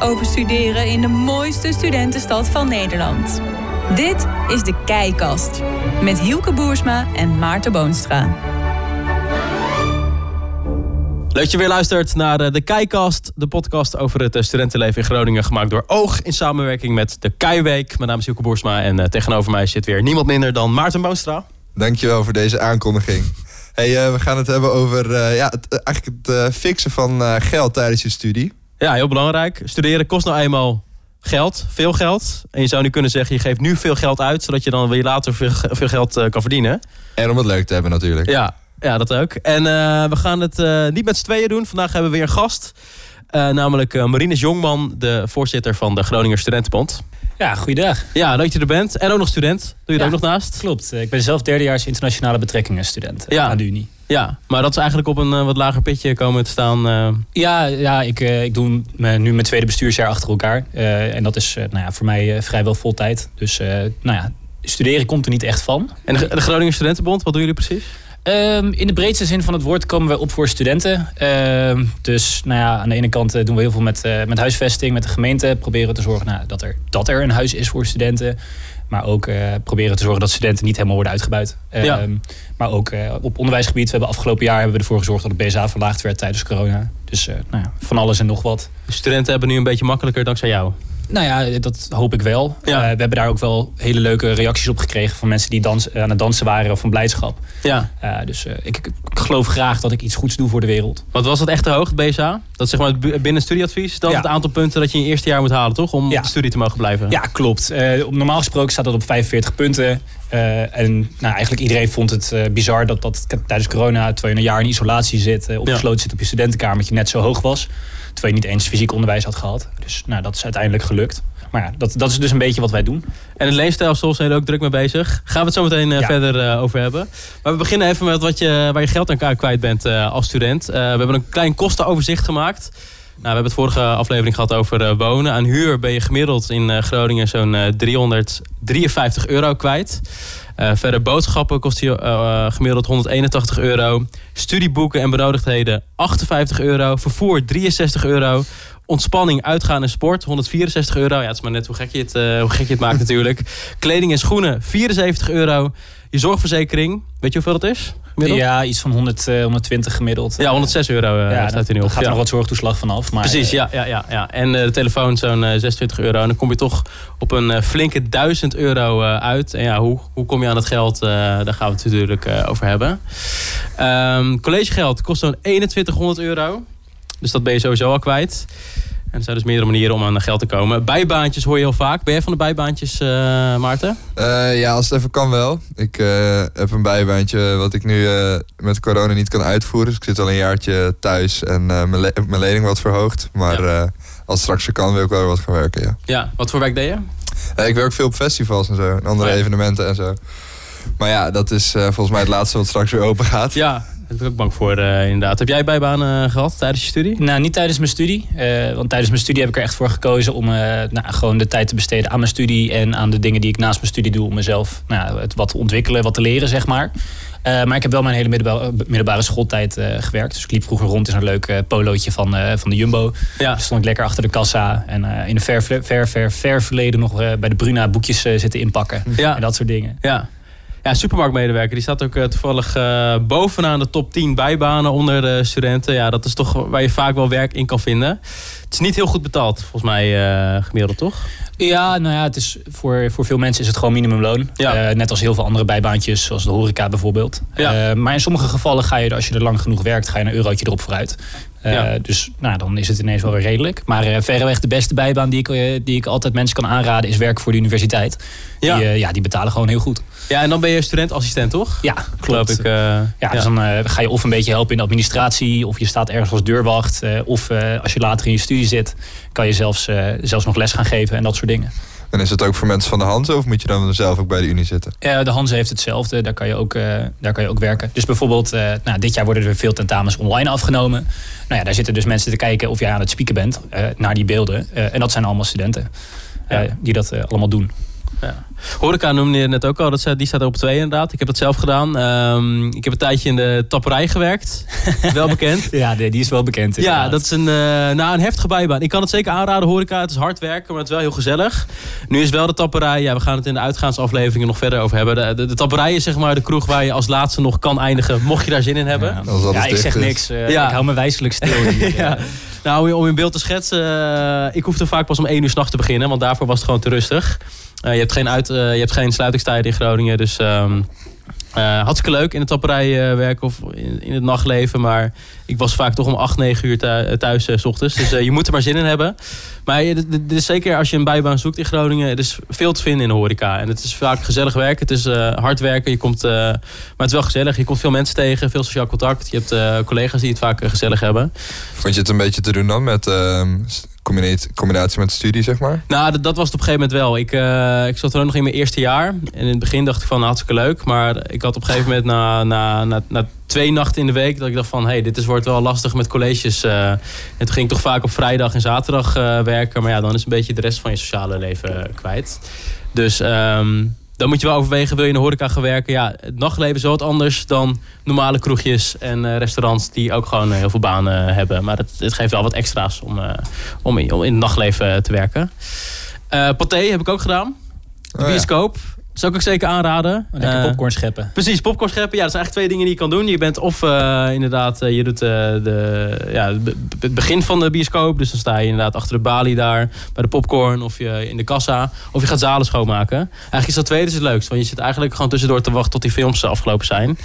over studeren in de mooiste studentenstad van Nederland. Dit is de Keikast met Hielke Boersma en Maarten Boonstra. Leuk dat je weer luistert naar eh, de Keikast, de podcast over het eh, studentenleven in Groningen, gemaakt door Oog in samenwerking met de Keiweek. Mijn naam is Hielke Boersma en eh, tegenover mij zit weer niemand minder dan Maarten Boonstra. Dankjewel voor deze aankondiging. Hey, we gaan het hebben over ja, het, eigenlijk het fixen van geld tijdens je studie. Ja, heel belangrijk. Studeren kost nou eenmaal geld, veel geld. En je zou nu kunnen zeggen, je geeft nu veel geld uit, zodat je dan weer later veel, veel geld kan verdienen. En om het leuk te hebben natuurlijk. Ja, ja, dat ook. En uh, we gaan het uh, niet met z'n tweeën doen. Vandaag hebben we weer een gast. Uh, namelijk Marines Jongman, de voorzitter van de Groninger Studentenbond. Ja, goeiedag. Ja, dat je er bent. En ook nog student. Doe je ja, er ook nog naast? Klopt. Ik ben zelf derdejaars internationale betrekkingen student ja. aan de Unie. Ja, maar dat is eigenlijk op een wat lager pitje komen te staan. Ja, ja ik, ik doe nu mijn tweede bestuursjaar achter elkaar. en dat is nou ja, voor mij vrijwel vol tijd. Dus nou ja, studeren komt er niet echt van. En de, de Groninger Studentenbond, wat doen jullie precies? Um, in de breedste zin van het woord komen we op voor studenten. Uh, dus nou ja, aan de ene kant eh, doen we heel veel met, uh, met huisvesting, met de gemeente. Proberen te zorgen nou, dat, er, dat er een huis is voor studenten. Maar ook uh, proberen te zorgen dat studenten niet helemaal worden uitgebuit. Ja. Um, maar ook op onderwijsgebied. We hebben afgelopen jaar hebben we ervoor gezorgd dat de BSA verlaagd werd tijdens corona. Dus nou ja, van alles en nog wat. De studenten hebben nu een beetje makkelijker dankzij jou. Nou ja, dat hoop ik wel. Ja. Uh, we hebben daar ook wel hele leuke reacties op gekregen van mensen die dans, aan het dansen waren of van blijdschap. Ja. Uh, dus uh, ik, ik, geloof graag dat ik iets goeds doe voor de wereld. Wat was dat echt te hoog, BSA? Dat zeg maar het binnen studieadvies. Dat is het aantal punten dat je in je eerste jaar moet halen, toch? Om ja. de studie te mogen blijven. Ja, klopt. normaal gesproken staat dat op 45 punten. en nou, eigenlijk iedereen vond het bizar dat dat tijdens corona, terwijl je een jaar in isolatie zit, opgesloten zit op je studentenkamertje, net zo hoog was. Je niet eens fysiek onderwijs had gehad. Dus nou, dat is uiteindelijk gelukt. Maar ja, dat, dat is dus een beetje wat wij doen. En het leefstijlstof zijn er ook druk mee bezig. Gaan we het zo meteen uh, verder uh, over hebben. Maar we beginnen even met wat je, waar je geld aan kwijt bent uh, als student. we hebben een klein kostenoverzicht gemaakt. Nou, we hebben het vorige aflevering gehad over wonen. Aan huur ben je gemiddeld in Groningen zo'n 353 euro kwijt. verder boodschappen kost je gemiddeld 181 euro. Studieboeken en benodigdheden 58 euro. Vervoer 63 euro. Ontspanning, uitgaan en sport, 164 euro. Ja, het is maar net hoe gek je het, uh, hoe gek je het maakt natuurlijk. Kleding en schoenen, 74 euro. Je zorgverzekering, weet je hoeveel dat is? Gemiddeld? Ja, iets van 100, uh, 120 gemiddeld. Ja, 106 euro ja, staat er nu op. Er gaat er nog wat zorgtoeslag vanaf. Maar, Precies, ja, ja, ja, ja. En de telefoon zo'n 26 euro. En dan kom je toch op een flinke 1000 euro uit. En ja, hoe, hoe kom je aan het geld? daar gaan we het natuurlijk over hebben. Um, collegegeld kost zo'n 2100 euro. Dus dat ben je sowieso al kwijt. En er zijn dus meerdere manieren om aan geld te komen. Bijbaantjes hoor je heel vaak. Ben jij van de bijbaantjes, uh, Maarten? Uh, ja, als het even kan wel. Ik uh, heb een bijbaantje wat ik nu met corona niet kan uitvoeren. Dus ik zit al een jaartje thuis en mijn, le mijn lening wat verhoogd. Maar ja. als het straks kan, wil ik wel wat gaan werken, ja. Ja, wat voor werk deed je? ik werk veel op festivals en zo. En andere oh ja. evenementen en zo. Maar ja, dat is volgens mij het laatste wat straks weer open gaat. Ja, daar ben ik ook bang voor, uh, inderdaad. Heb jij bijbanen uh, gehad tijdens je studie? Nou, niet tijdens mijn studie. Uh, want tijdens mijn studie heb ik er echt voor gekozen om nou, gewoon de tijd te besteden aan mijn studie en aan de dingen die ik naast mijn studie doe om mezelf nou, het wat te ontwikkelen, wat te leren, zeg maar. maar ik heb wel mijn hele middelbare, middelbare schooltijd gewerkt. Dus ik liep vroeger rond in zo'n leuk polootje van, van de Jumbo. Ja. Dus stond ik lekker achter de kassa. En in een ver, ver, ver, ver verleden nog bij de Bruna boekjes zitten inpakken. Ja. En dat soort dingen. Ja. Ja, supermarktmedewerker. Die staat ook uh, toevallig uh, bovenaan de top 10 bijbanen onder de studenten. Ja, dat is toch waar je vaak wel werk in kan vinden. Het is niet heel goed betaald, volgens mij uh, gemiddeld, toch? Ja, nou ja, het is voor, voor veel mensen is het gewoon minimumloon. Ja. net als heel veel andere bijbaantjes, zoals de horeca bijvoorbeeld. Ja. maar in sommige gevallen ga je, als je er lang genoeg werkt, ga je een eurotje erop vooruit. Ja. Dus nou, dan is het ineens wel weer redelijk. Maar uh, verreweg de beste bijbaan die ik, die ik altijd mensen kan aanraden... is werk voor de universiteit. Ja. Die, ja, die betalen gewoon heel goed. Ja, en dan ben je studentassistent, toch? Ja, klopt. Ik, uh, ja, dus dan uh, ga je of een beetje helpen in de administratie... of je staat ergens als deurwacht. Uh, of als je later in je studie zit... kan je zelfs, zelfs nog les gaan geven en dat soort dingen. En is het ook voor mensen van de Hanze of moet je dan zelf ook bij de Unie zitten? Ja, de Hanze heeft hetzelfde, daar kan je ook, daar kan je ook werken. Dus bijvoorbeeld, nou, dit jaar worden er veel tentamens online afgenomen. Nou ja, daar zitten dus mensen te kijken of jij aan het spieken bent naar die beelden. en dat zijn allemaal studenten die dat allemaal doen. Ja. Horeca noemde je net ook al, dat, staat- die staat op twee inderdaad. Ik heb dat zelf gedaan. Ehm, ik heb een tijdje in de tapperij gewerkt. wel bekend. Ja, die, die is wel bekend. Ja, inderdaad. dat is een, eh, nou, een heftige bijbaan. Ik kan het zeker aanraden, horeca. Het is hard werken, maar het is wel heel gezellig. Nu is wel de tapperij, ja, we gaan het in de uitgaansafleveringen nog verder over hebben. De, de, de tapperij is zeg maar de kroeg waar je als laatste nog kan eindigen, mocht je daar zin in hebben. Ja, ja ik zeg is. niks. eh, Ja. Ik hou me wijselijk stil. hier. Ja. Nou, om in beeld te schetsen, eh, ik hoefde vaak pas om één uur s'nachts te beginnen, want daarvoor was het gewoon te rustig. Eh, je, hebt geen uit, eh, je hebt geen sluitingstijden in Groningen, dus eh, hartstikke leuk in de tapperij werken of in, in het nachtleven. Maar ik was vaak toch om 8, 9 uur thu- thuis s ochtends. Dus je moet er maar zin in hebben. Maar dit, is zeker als je een bijbaan zoekt in Groningen, het is veel te vinden in de horeca. En het is vaak gezellig werken, het is hard werken. Je komt, maar het is wel gezellig. Je komt veel mensen tegen, veel sociaal contact. Je hebt collega's die het vaak gezellig hebben. Vond je het een beetje te doen dan met ehm, combinatie, met studie, zeg maar? Nou, dat, dat was het op een gegeven moment wel. Ik, eh, ik zat er ook nog in mijn eerste jaar. En in het begin dacht ik van, nou, hartstikke leuk. Maar ik had op een gegeven moment na, na, na, na twee nachten in de week... dat ik dacht van, hé, hey, dit is, wordt wel lastig met colleges. eh. en toen ging ik toch vaak op vrijdag en zaterdag eh, werken. Maar ja, dan is een beetje de rest van je sociale leven kwijt. Dus ehm, dan moet je wel overwegen, wil je in de horeca gaan werken? Ja, het nachtleven is wel wat anders dan normale kroegjes en eh, restaurants... die ook gewoon eh, heel veel banen hebben. Maar het, het geeft wel wat extra's om, eh, om, in, om in het nachtleven te werken. Eh Pathé heb ik ook gedaan. De Oh ja. Zou ik ook zeker aanraden. Lekker Eh, popcorn scheppen. Precies, popcorn scheppen. Ja, dat zijn eigenlijk twee dingen die je kan doen. Je bent of eh, inderdaad, eh, je doet de, ja, het be- het begin van de bioscoop. Dus dan sta je inderdaad achter de balie daar bij de popcorn of je in de kassa. Of je gaat zalen schoonmaken. Eigenlijk is dat tweede het leukst. Want je zit eigenlijk gewoon tussendoor te wachten tot die films afgelopen zijn.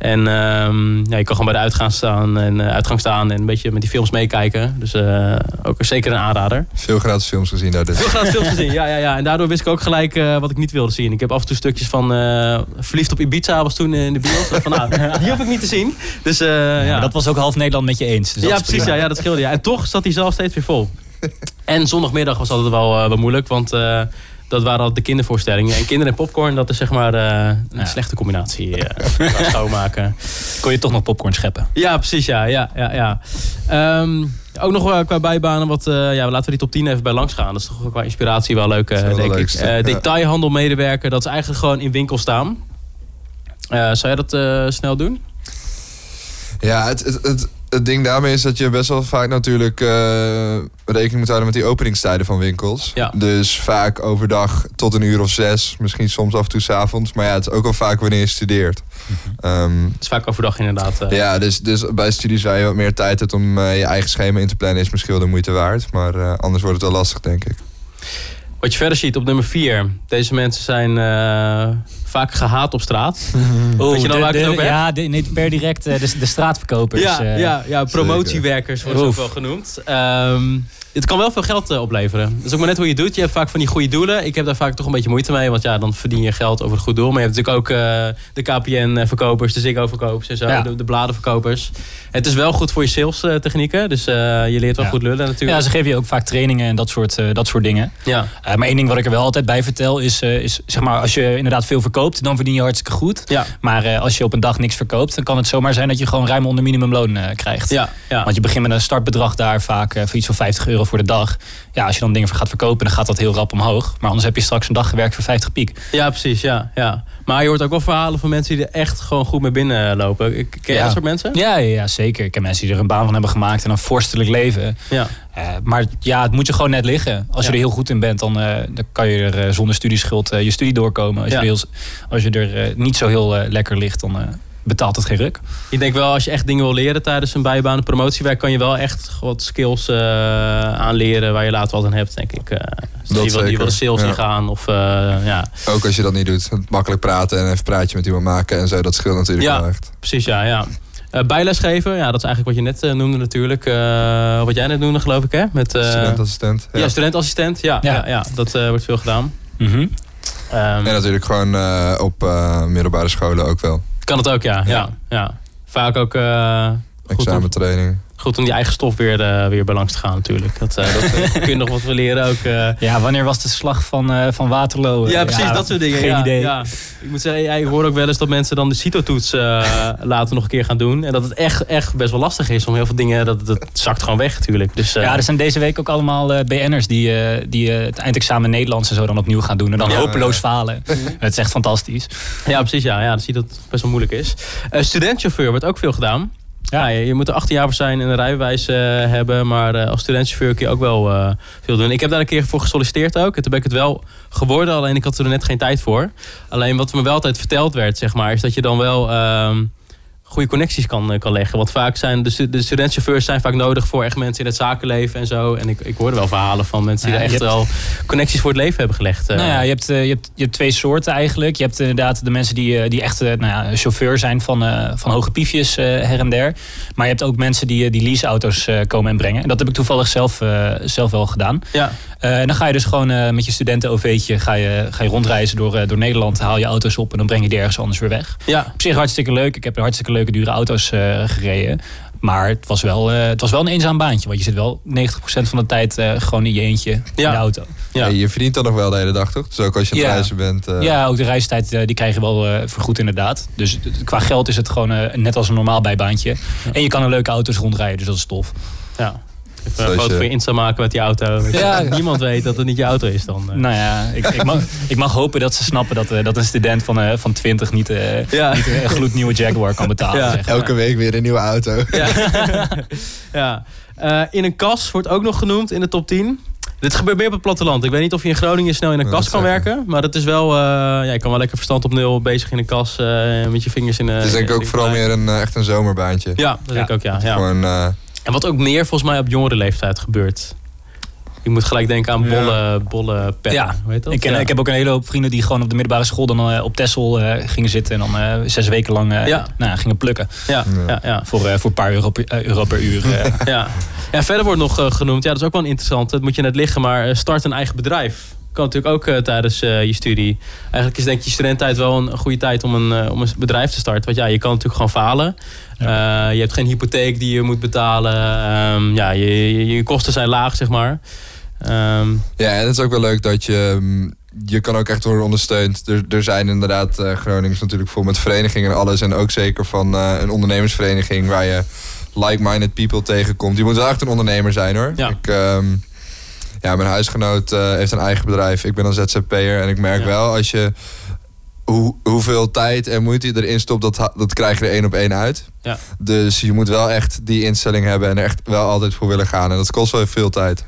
En ehm, ja, je kan gewoon bij de uitgang staan en, eh, uitgang staan en een beetje met die films meekijken. Dus eh, ook zeker een aanrader. Veel gratis films gezien daar dus. Veel gratis films gezien, ja, ja, ja. En daardoor wist ik ook gelijk eh, wat ik niet wilde zien. Ik heb af en toe stukjes van eh, Verliefd op Ibiza was toen in de bios. van, nou, die hoef ik niet te zien. Dus eh, ja. Maar dat was ook half Nederland met je eens. Dus ja, precies. Ja, ja, dat scheelde. Ja. En toch zat die zaal steeds weer vol. En zondagmiddag was altijd wel, eh, wel moeilijk, want eh, dat waren altijd de kindervoorstellingen. En kinderen en popcorn, dat is zeg maar eh, een Ja. slechte combinatie. eh qua schoonmaken. Kon je toch nog popcorn scheppen. Ja, precies. Ja, ja, ja, ja. Ehm, ook nog wel qua bijbanen wat... eh, ja, laten we die top 10 even bij langs gaan. Dat is toch ook qua inspiratie wel leuk, eh, wel denk de ik. leukste, Eh, ja. Detailhandelmedewerker, dat is eigenlijk gewoon in winkel staan. Eh, zou jij dat eh, snel doen? Ja, het, het, het, het ding daarmee is dat je best wel vaak natuurlijk eh, rekening moet houden met die openingstijden van winkels. Ja. Dus vaak overdag tot een uur of zes, misschien soms af en toe 's avonds. Maar ja, het is ook wel vaak wanneer je studeert. Ehm, Het is vaak overdag inderdaad. eh. ja, dus, dus bij studies waar je wat meer tijd hebt om eh, je eigen schema in te plannen, is misschien wel de moeite waard. Maar anders wordt het wel lastig, denk ik. Wat je verder ziet op nummer 4. Deze mensen zijn vaak gehaat op straat. Oh, Weet je dan de- waar ik het over heb? Ja, de, nee, per direct eh, de, de straatverkopers. Ja, eh. ja, ja, promotiewerkers worden ze ook wel genoemd. Ehm, het kan wel veel geld eh, opleveren. Dat is ook maar net hoe je het doet. Je hebt vaak van die goede doelen. Ik heb daar vaak toch een beetje moeite mee. Want ja, dan verdien je geld over het goed doel. Maar je hebt natuurlijk ook eh, de KPN-verkopers, de Ziggo-verkopers en zo. Ja. De, de bladenverkopers. Het is wel goed voor je sales-technieken. Dus eh, je leert wel Ja. goed lullen natuurlijk. Ja, ze geven je ook vaak trainingen en dat soort, eh, dat soort dingen. Ja. Eh, maar één ding wat ik er wel altijd bij vertel is, eh, is zeg maar, als je inderdaad veel verkoopt, dan verdien je hartstikke goed. Ja. Maar eh, als je op een dag niks verkoopt, dan kan het zomaar zijn dat je gewoon ruim onder minimumloon eh, krijgt. Ja, ja. Want je begint met een startbedrag daar vaak eh, voor iets van 50 euro voor de dag. Ja, als je dan dingen gaat verkopen, dan gaat dat heel rap omhoog. Maar anders heb je straks een dag gewerkt voor 50 piek. Ja, precies. Ja, ja. Maar je hoort ook wel verhalen van mensen die er echt gewoon goed mee binnenlopen. Ken je Ja. dat soort mensen? Ja, ja, ja, zeker. Ik ken mensen die er een baan van hebben gemaakt en een vorstelijk leven. Ja. Eh, maar ja, het moet je gewoon net liggen. Als je er heel goed in bent, dan, eh, dan kan je er eh, zonder studieschuld je studie doorkomen. Als, Ja. je, er heel, als je er niet zo heel lekker ligt, dan betaalt het geen ruk. Ik denk wel, als je echt dingen wil leren tijdens een bijbaan, promotiewerk, kan je wel echt wat skills eh, aanleren waar je later wat aan hebt, denk ik. Eh dus die, wil, die zeker, wil de sales ja. ingaan of eh, ja, Ook als je dat niet doet. Makkelijk praten en even een praatje met iemand maken en zo. Dat scheelt natuurlijk Ja. wel echt. precies, ja. ja. Eh, bijles geven, ja, dat is eigenlijk wat je net noemde natuurlijk. Eh, wat jij net noemde, geloof ik, hè? Met, eh, Studentassistent. ja, studentassistent, ja, ja. Ja. ja, dat eh, wordt veel gedaan. Mhm. Ehm, En natuurlijk gewoon eh, op eh, middelbare scholen ook wel. Kan het ook, ja. ja. Ja. ja, Vaak ook eh, Examentraining. Goed om die eigen stof weer, uh, weer bij langs te gaan natuurlijk. Dat, uh, dat uh, kun je nog wat leren ook. Ja, wanneer was de slag van, van Waterloo? Ja, precies, dat soort dingen. Geen ja, idee. Ja. Ik moet zeggen, ik hoor ook wel eens dat mensen dan de CITO-toets later nog een keer gaan doen. En dat het echt, echt best wel lastig is om heel veel dingen, dat, dat zakt gewoon weg natuurlijk. Dus, ja, er zijn deze week ook allemaal BN'ers die, die het eindexamen Nederlands en zo dan opnieuw gaan doen. En dan hopeloos falen. het is echt fantastisch. Ja, precies. Ja, ja dat zie je dat het best wel moeilijk is. studentchauffeur wordt ook veel gedaan. Ja, je, moet er 18 jaar voor zijn en een rijbewijs uh, hebben. Maar uh, als studentchauffeur kun je ook wel uh, veel doen. Ik heb daar een keer voor gesolliciteerd ook. En toen ben ik het wel geworden. Alleen ik had er net geen tijd voor. Alleen wat me wel altijd verteld werd, zeg maar, is dat je dan wel... Ehm, goede connecties kan, kan leggen. Want vaak zijn de, de studentchauffeurs zijn vaak nodig voor echt mensen in het zakenleven en zo. En ik, ik hoorde wel verhalen van mensen die ja, echt wel connecties voor het leven hebben gelegd. Nou ja, je hebt, je, hebt, je hebt twee soorten eigenlijk. Je hebt inderdaad de mensen die, die echt nou ja, chauffeur zijn van, uh, van hoge piefjes uh, her en der. Maar je hebt ook mensen die, die leaseauto's uh, komen en brengen. En dat heb ik toevallig zelf, zelf wel gedaan. Ja. en dan ga je dus gewoon met je studenten-OV'tje ga je, ga je rondreizen door, door Nederland. Haal je auto's op en dan breng je die ergens anders weer weg. Ja. Op zich hartstikke leuk. Ik heb een hartstikke leuke dure auto's uh, gereden. Maar het was, wel, uh, het was wel een eenzaam baantje. Want je zit wel 90% van de tijd uh, gewoon in je eentje ja. in de auto. Ja. je verdient dan nog wel de hele dag, toch? Dus ook als je aan ja. reizen bent. Ja, ook de reistijd die krijg je wel vergoed inderdaad. Dus qua geld is het gewoon net als een normaal bijbaantje. En je kan een leuke auto's rondrijden, dus dat is tof. Ja. Even een foto voor je Insta maken met die auto. Ja. Niemand weet dat het niet je auto is dan. Nou ja, ik, ik, mag, ik mag hopen dat ze snappen dat, uh, dat een student van, uh, van 20 niet, uh, ja. niet een gloednieuwe Jaguar kan betalen. Ja. Zeg maar. Elke week weer een nieuwe auto. Ja. ja. in een kas wordt ook nog genoemd in de top 10. Dit gebeurt meer op het platteland. Ik weet niet of je in Groningen snel in een kas kan werken. Maar dat is wel... ja, je kan wel lekker verstand op nul bezig in een kas. met je vingers in... Het is denk ik ook vooral meer een, echt een zomerbaantje. Ja, dat denk ik ook, ja. ja. Gewoon... En wat ook meer volgens mij op jongere leeftijd gebeurt. Je moet gelijk denken aan bolle, ja. bolle pennen. Ja, dat? Ik, ken, ja. ik heb ook een hele hoop vrienden die gewoon op de middelbare school dan uh, op Texel uh, gingen zitten. En dan uh, zes weken lang ja. nou, gingen plukken. Ja, ja. ja, Voor, voor een paar euro per, euro per uur. ja. ja, verder wordt nog genoemd. Ja, dat is ook wel interessant. Dat moet je net liggen. Maar start een eigen bedrijf kan natuurlijk ook uh, tijdens uh, je studie. Eigenlijk is denk ik je studententijd wel een, goede tijd om een, uh, om een bedrijf te starten. Want ja, je kan natuurlijk gewoon falen. Ja. je hebt geen hypotheek die je moet betalen. Um, ja, je, je, je, kosten zijn laag, zeg maar. Um, ja, en het is ook wel leuk dat je... Je kan ook echt worden ondersteund. Er, er zijn inderdaad Gronings natuurlijk vol met verenigingen en alles. En ook zeker van een ondernemersvereniging waar je like-minded people tegenkomt. Je moet wel echt een ondernemer zijn hoor. Ja. Ik, um, ja, mijn huisgenoot uh, heeft een eigen bedrijf. Ik ben een ZZP'er. En ik merk ja. wel als je hoe, hoeveel tijd en moeite je erin stopt, dat, dat krijg je er één op één uit. Ja. Dus je moet wel echt die instelling hebben en er echt wel altijd voor willen gaan. En dat kost wel veel tijd.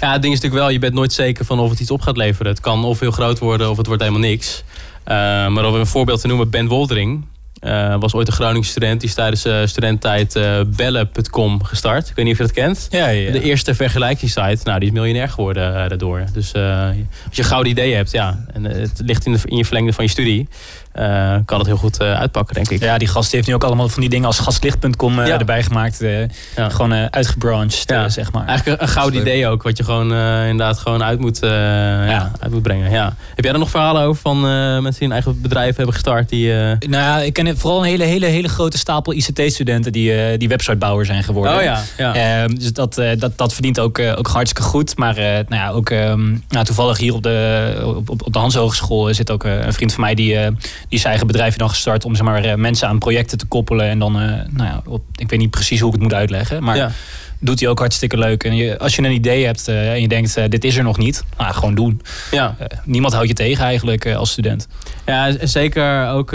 Ja, het ding is natuurlijk wel, je bent nooit zeker van of het iets op gaat leveren. Het kan of heel groot worden of het wordt helemaal niks. Uh, maar om een voorbeeld te noemen, Ben Woldering. Uh, was ooit een Groningse student. Die is tijdens uh, studententijd uh, bellen.com gestart. Ik weet niet of je dat kent. Ja, ja, ja. De eerste vergelijkingssite. Nou, die is miljonair geworden daardoor. Dus als je een gouden idee hebt, ja. En het ligt in, de, in je verlengde van je studie. Uh, kan het heel goed uh, uitpakken, denk ik. Ja, die gast heeft nu ook allemaal van die dingen als gastlicht.com uh, ja. erbij gemaakt. Ja. Gewoon uitgebrancht, ja. zeg maar. Eigenlijk een gouden idee ook, wat je gewoon inderdaad gewoon uit moet, ja. uit moet brengen. Ja. Heb jij er nog verhalen over van mensen die een eigen bedrijf hebben gestart? Die, Nou ja, ik ken vooral een hele, hele, hele grote stapel ICT-studenten die, die websitebouwer zijn geworden. Oh ja, ja. dus dat, dat, dat verdient ook, ook hartstikke goed. Maar nou ja, ook um, nou, toevallig hier op de, op, op de Hans Hogeschool zit ook een vriend van mij die die zijn eigen bedrijf dan gestart om zeg maar, mensen aan projecten te koppelen. En dan, uh, nou ja, op, ik weet niet precies hoe ik het moet uitleggen. Maar ja. doet hij ook hartstikke leuk. En je, als je een idee hebt uh, en je denkt, uh, dit is er nog niet, nou, gewoon doen. Ja. niemand houdt je tegen eigenlijk als student. Ja, zeker ook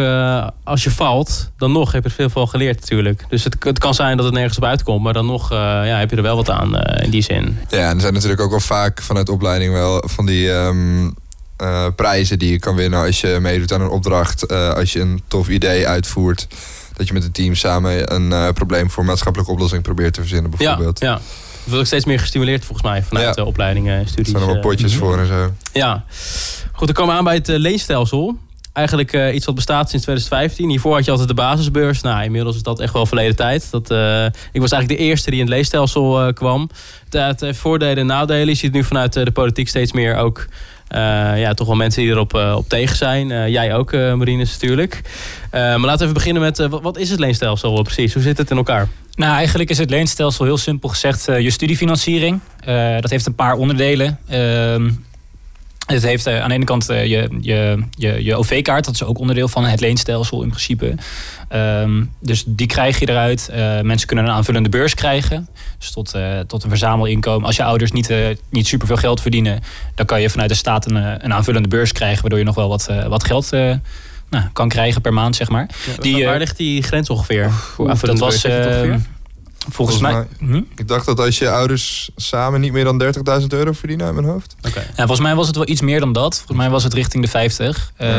als je valt, dan nog heb je er veel van geleerd natuurlijk. Dus het, het kan zijn dat het nergens op uitkomt, maar dan nog ja, heb je er wel wat aan in die zin. Ja, en er zijn natuurlijk ook wel vaak vanuit opleiding wel van die... Um uh, prijzen die je kan winnen als je meedoet aan een opdracht. Uh, als je een tof idee uitvoert. Dat je met het team samen een uh, probleem voor maatschappelijke oplossing probeert te verzinnen bijvoorbeeld. Ja, ja. Dat wordt ook steeds meer gestimuleerd volgens mij vanuit ja. de opleidingen en studies. Er zijn er wel potjes voor en zo. Ja. Goed, dan komen we aan bij het leenstelsel. Eigenlijk iets wat bestaat sinds 2015. Hiervoor had je altijd de basisbeurs. Nou, inmiddels is dat echt wel verleden tijd. Dat, ik was eigenlijk de eerste die in het leestelsel uh, kwam. Het heeft voordelen en nadelen. Je ziet nu vanuit de politiek steeds meer ook ja, toch wel mensen die erop op tegen zijn. jij ook, Marines, natuurlijk. maar laten we even beginnen met, wat, wat, is het leenstelsel precies? Hoe zit het in elkaar? Nou, eigenlijk is het leenstelsel heel simpel gezegd je studiefinanciering. dat heeft een paar onderdelen. Het heeft aan de ene kant je, je, je, je OV-kaart, dat is ook onderdeel van het leenstelsel in principe. Ehm, dus die krijg je eruit. Uh, mensen kunnen een aanvullende beurs krijgen. Dus tot, tot een verzamelinkomen. Als je ouders niet, niet superveel geld verdienen, dan kan je vanuit de staat een, een aanvullende beurs krijgen, waardoor je nog wel wat, wat geld nou, kan krijgen per maand, zeg maar. die, waar ligt die grens ongeveer? Voor dat was. Volgens, mij. hm? Ik dacht dat als je ouders samen niet meer dan 30.000 euro verdienen uit mijn hoofd. Okay. Ja, volgens mij was het wel iets meer dan dat. Volgens mij was het richting de 50. Uh,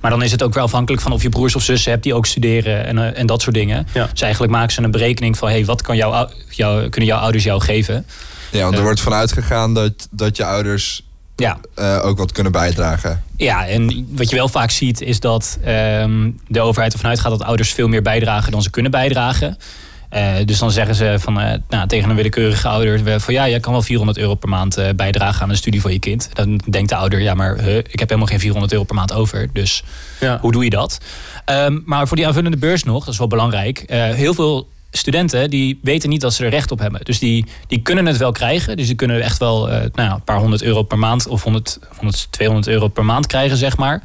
Maar dan is het ook wel afhankelijk van of je broers of zussen hebt die ook studeren en, uh, en dat soort dingen. Ja. Dus eigenlijk maken ze een berekening van hey, wat kan jou, jou, kunnen jouw ouders jou geven. Ja, want er uh, wordt vanuit gegaan dat, dat je ouders ja. Uh, ook wat kunnen bijdragen. Ja, en wat je wel vaak ziet is dat um, de overheid ervan uitgaat dat ouders veel meer bijdragen dan ze kunnen bijdragen. Uh, dus dan zeggen ze van, uh, nou, tegen een willekeurige ouder van ja, jij kan wel 400 euro per maand uh, bijdragen aan een studie voor je kind. Dan denkt de ouder, ja, maar ik heb helemaal geen 400 euro per maand over. Dus ja. hoe doe je dat? Um, maar voor die aanvullende beurs nog, dat is wel belangrijk. heel veel studenten die weten niet dat ze er recht op hebben. Dus die, die kunnen het wel krijgen. Dus die kunnen echt wel nou ja, een paar honderd euro per maand of 100, 100, 200 euro per maand krijgen, zeg maar.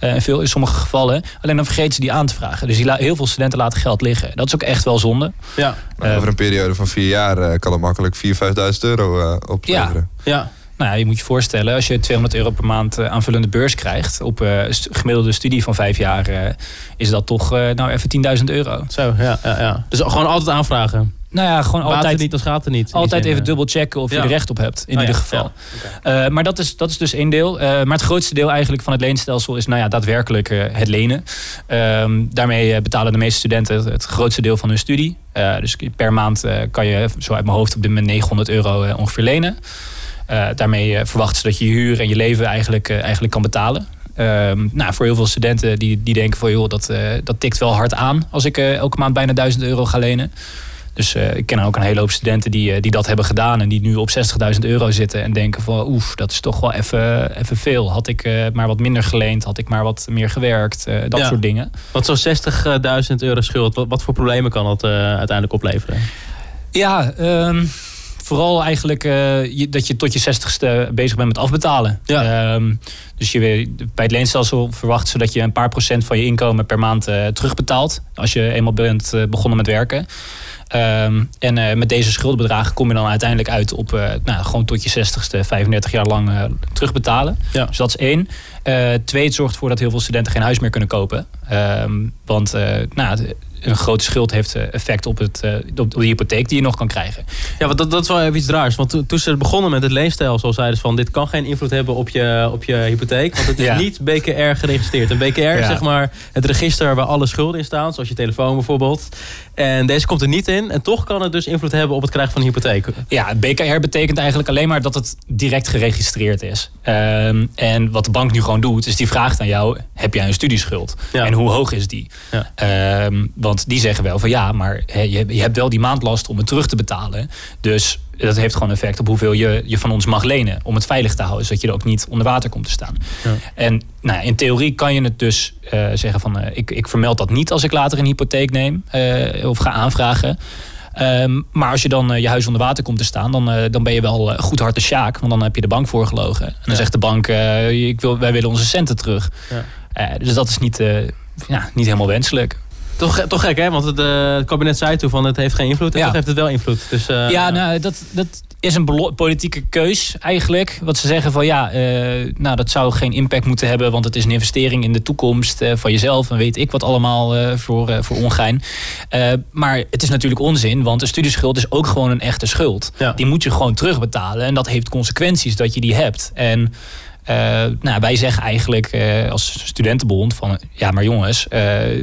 Uh, in, veel, in sommige gevallen. Alleen dan vergeten ze die aan te vragen. Dus die heel veel studenten laten geld liggen. Dat is ook echt wel zonde. Ja. Maar over een periode van vier jaar uh, kan het makkelijk 4.000, 5.000 euro uh, opleveren. Ja. ja. Nou ja, je moet je voorstellen, als je 200 euro per maand aanvullende beurs krijgt op uh, gemiddelde studie van vijf jaar, is dat toch nou even 10.000 euro. Zo, ja, ja, ja. Dus gewoon altijd aanvragen. Nou ja, gewoon Baat altijd. Het niet, dan gaat het niet. Altijd even dubbel checken of je er recht op hebt, in oh, ieder geval. Ja. Uh, maar dat is, dat is dus één deel. Uh, maar het grootste deel eigenlijk van het leenstelsel is nou ja, daadwerkelijk uh, het lenen. Ehm, daarmee betalen de meeste studenten het, het, grootste deel van hun studie. dus per maand kan je zo uit mijn hoofd op dit moment 900 euro ongeveer lenen. daarmee verwachten ze dat je je huur en je leven eigenlijk, eigenlijk kan betalen. Um, nou, voor heel veel studenten die, die denken van joh, dat, dat tikt wel hard aan als ik elke maand bijna 1000 euro ga lenen. Dus uh, ik ken ook een hele hoop studenten die, uh, die dat hebben gedaan en die nu op 60.000 euro zitten en denken van oef, dat is toch wel even, even veel. Had ik uh, maar wat minder geleend, had ik maar wat meer gewerkt, dat ja. soort dingen. Want zo'n 60.000 euro schuld, wat, wat, voor problemen kan dat uiteindelijk opleveren? Ja, um, vooral eigenlijk je, dat je tot je 60ste bezig bent met afbetalen. Ja. Um, dus je, bij het leenstelsel verwachten ze dat je een paar procent van je inkomen per maand terugbetaalt. Als je eenmaal bent begonnen met werken. Um, en uh, met deze schuldbedragen kom je dan uiteindelijk uit op uh, nou, gewoon tot je 60ste, 35 jaar lang uh, terugbetalen. Ja. Dus dat is één. twee, het zorgt ervoor dat heel veel studenten geen huis meer kunnen kopen. Um, want nou, een grote schuld heeft eh, effect op, het, eh, op de hypotheek die je nog kan krijgen. Ja, want dat, dat is wel even iets raars. Want toen ze begonnen met het leenstelsel, zeiden ze van dit kan geen invloed hebben op je, op je hypotheek. Want het is niet BKR geregistreerd. Een BKR is zeg maar het register waar alle schulden in staan, zoals je telefoon bijvoorbeeld. En deze komt er niet in. En toch kan het dus invloed hebben op het krijgen van een hypotheek. Ja, BKR betekent eigenlijk alleen maar dat het direct geregistreerd is. Um, en wat de bank nu gewoon doet, is die vraagt aan jou: heb jij een studieschuld? En hoe hoog is die? Ja. Um, want die zeggen wel van ja, maar je, je hebt wel die maandlast om het terug te betalen. Dus dat heeft gewoon effect op hoeveel je, je van ons mag lenen. Om het veilig te houden, zodat je er ook niet onder water komt te staan. Ja. En nou, in theorie kan je het dus uh, zeggen van uh, ik, ik vermeld dat niet als ik later een hypotheek neem uh, of ga aanvragen. Um, maar als je dan je huis onder water komt te staan, dan, dan ben je wel goed hard de sjaak. Want dan heb je de bank voorgelogen. En dan ja. zegt de bank, ik wil, wij willen onze centen terug. Ja. dus dat is niet, ja, niet helemaal wenselijk. Toch, toch gek, hè? Want het, uh, het, kabinet zei toen van het heeft geen invloed. En toch heeft het wel invloed. Dus, uh, ja, nou, dat, dat is een politieke keus eigenlijk. Wat ze zeggen van ja, uh, nou, dat zou geen impact moeten hebben. Want het is een investering in de toekomst van jezelf. En weet ik wat allemaal voor, voor ongein. maar het is natuurlijk onzin. Want een studieschuld is ook gewoon een echte schuld. Ja. Die moet je gewoon terugbetalen. En dat heeft consequenties dat je die hebt. En... Uh, nou, wij zeggen eigenlijk uh, als studentenbond van ja, maar jongens, uh,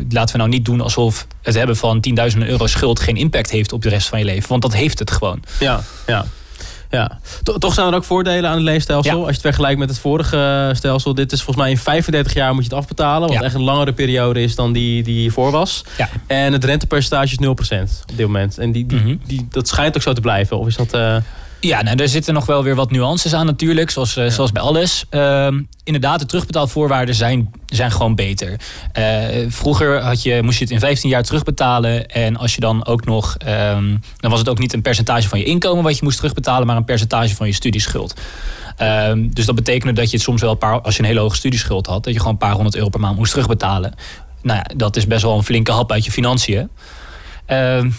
laten we nou niet doen alsof het hebben van 10.000 euro schuld geen impact heeft op de rest van je leven. Want dat heeft het gewoon. Ja, ja. Ja, toch zijn er ook voordelen aan het leenstelsel. Ja. Als je het vergelijkt met het vorige stelsel. Dit is volgens mij in 35 jaar moet je het afbetalen. Wat ja. echt een langere periode is dan die die hiervoor was. Ja. En het rentepercentage is 0% op dit moment. En die, die, mm -hmm. die, dat schijnt ook zo te blijven. Of is dat... Uh... Ja, nou, er zitten nog wel weer wat nuances aan natuurlijk, zoals, eh, zoals bij alles. Ehm, inderdaad, de terugbetaalvoorwaarden zijn, zijn gewoon beter. Eh, vroeger had je, moest je het in 15 jaar terugbetalen. En als je dan ook nog, ehm, dan was het ook niet een percentage van je inkomen wat je moest terugbetalen, maar een percentage van je studieschuld. Ehm, dus dat betekende dat je het soms wel een paar, als je een hele hoge studieschuld had, dat je gewoon een paar honderd euro per maand moest terugbetalen. Nou ja, dat is best wel een flinke hap uit je financiën.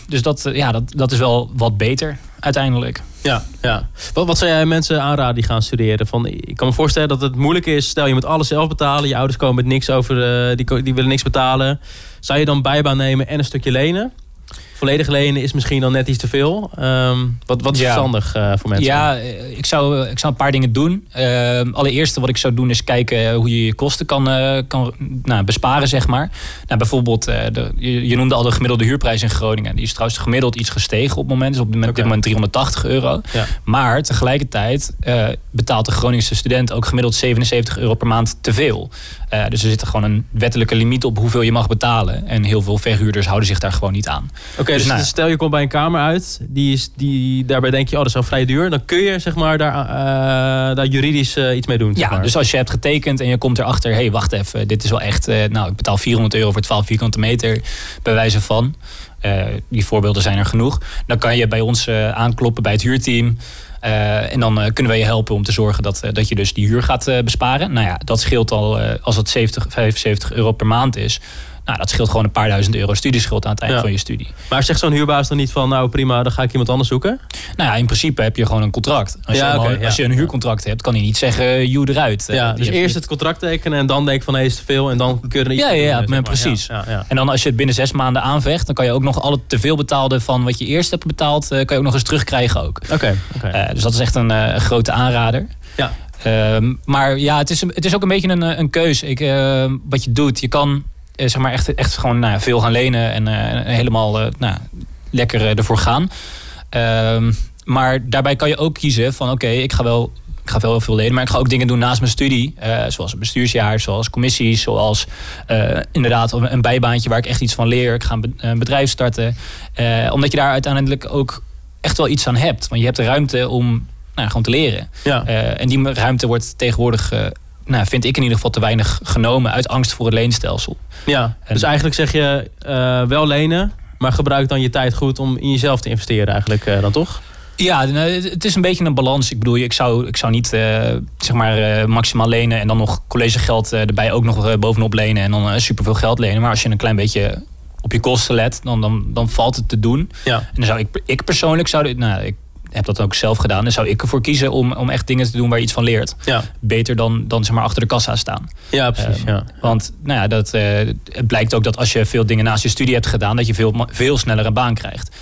Dus dat, eh, ja, dat, dat is wel wat beter uiteindelijk. Ja, ja. Wat, wat zou jij mensen aanraden die gaan studeren? Van, ik kan me voorstellen dat het moeilijk is. Stel, je moet alles zelf betalen. Je ouders komen met niks over, uh, die, die willen niks betalen. Zou je dan bijbaan nemen en een stukje lenen? Volledig lenen is misschien dan net iets te veel. Ehm, wat, wat is verstandig uh, voor mensen? Ja, eh, ik zou, ik zou een paar dingen doen. Uh, allereerste wat ik zou doen is kijken hoe je je kosten kan, uh, kan nou, besparen, zeg maar. Nou, bijvoorbeeld, de, je, je, noemde al de gemiddelde huurprijs in Groningen. Die is trouwens gemiddeld iets gestegen op het moment. Is op dit moment 380 euro. Ja. Maar tegelijkertijd betaalt de Groningse student ook gemiddeld 77 euro per maand te veel. dus er zit gewoon een wettelijke limiet op hoeveel je mag betalen. En heel veel verhuurders houden zich daar gewoon niet aan. Oké, dus, nou, stel je komt bij een kamer uit, die is, die, daarbij denk je, oh dat is wel vrij duur. Dan kun je zeg maar daar, uh, daar juridisch uh, iets mee doen. Ja, maar. dus als je hebt getekend en je komt erachter, hé hey, wacht even, dit is wel echt, uh, nou ik betaal 400 euro voor 12 vierkante meter, bij wijze van. die voorbeelden zijn er genoeg. Dan kan je bij ons aankloppen bij het huurteam. Uh, en dan uh, kunnen wij je helpen om te zorgen dat, uh, dat je dus die huur gaat besparen. Nou ja, dat scheelt al als het 70, 75 euro per maand is. Nou, dat scheelt gewoon een paar duizend euro studieschuld aan het eind van je studie. Maar zegt zo'n huurbaas dan niet van, nou prima, dan ga ik iemand anders zoeken? Nou ja, in principe heb je gewoon een contract. Als, ja, je, okay, als je een huurcontract hebt, kan hij niet zeggen, you eruit. Ja, dus eerst het contract tekenen en dan denk van, hé, is te veel. En dan kun je er iets Ja, ja, ja precies. En dan als je het binnen zes maanden aanvecht, dan kan je ook nog alle te veel betaalde van wat je eerst hebt betaald, kan je ook nog eens terugkrijgen ook. Oké. Okay, uh, dus dat is echt een, uh, grote aanrader. Ja. Uh, maar ja, het is, het is ook een beetje een, een keuze. Ik, wat je doet, je kan eh, zeg maar echt, echt gewoon nou, veel gaan lenen en uh, helemaal uh, nou, lekker ervoor gaan. Ehm, maar daarbij kan je ook kiezen van oké, ik ga wel ik ga wel heel veel lenen, maar ik ga ook dingen doen naast mijn studie. Uh, zoals een bestuursjaar, zoals commissies, zoals uh, inderdaad een bijbaantje waar ik echt iets van leer. Ik ga een bedrijf starten. Uh, omdat je daar uiteindelijk ook echt wel iets aan hebt. Want je hebt de ruimte om nou, gewoon te leren. Ja. en die ruimte wordt tegenwoordig nou, vind ik in ieder geval te weinig genomen uit angst voor het leenstelsel. Ja, dus eigenlijk zeg je uh, wel lenen, maar gebruik dan je tijd goed om in jezelf te investeren eigenlijk uh, dan toch? Ja, het is een beetje een balans. Ik bedoel, ik zou, ik zou niet uh, zeg maar maximaal lenen en dan nog collegegeld erbij ook nog bovenop lenen en dan superveel geld lenen. Maar als je een klein beetje op je kosten let, dan, dan, dan valt het te doen. Ja. En dan zou ik, ik persoonlijk zou dit, nou, ik heb dat ook zelf gedaan. Dan zou ik ervoor kiezen om, om echt dingen te doen waar je iets van leert. Ja. Beter dan, dan zeg maar achter de kassa staan. Ja, precies. Um, ja. Want nou ja, dat, uh, het blijkt ook dat als je veel dingen naast je studie hebt gedaan, dat je veel, veel sneller een baan krijgt.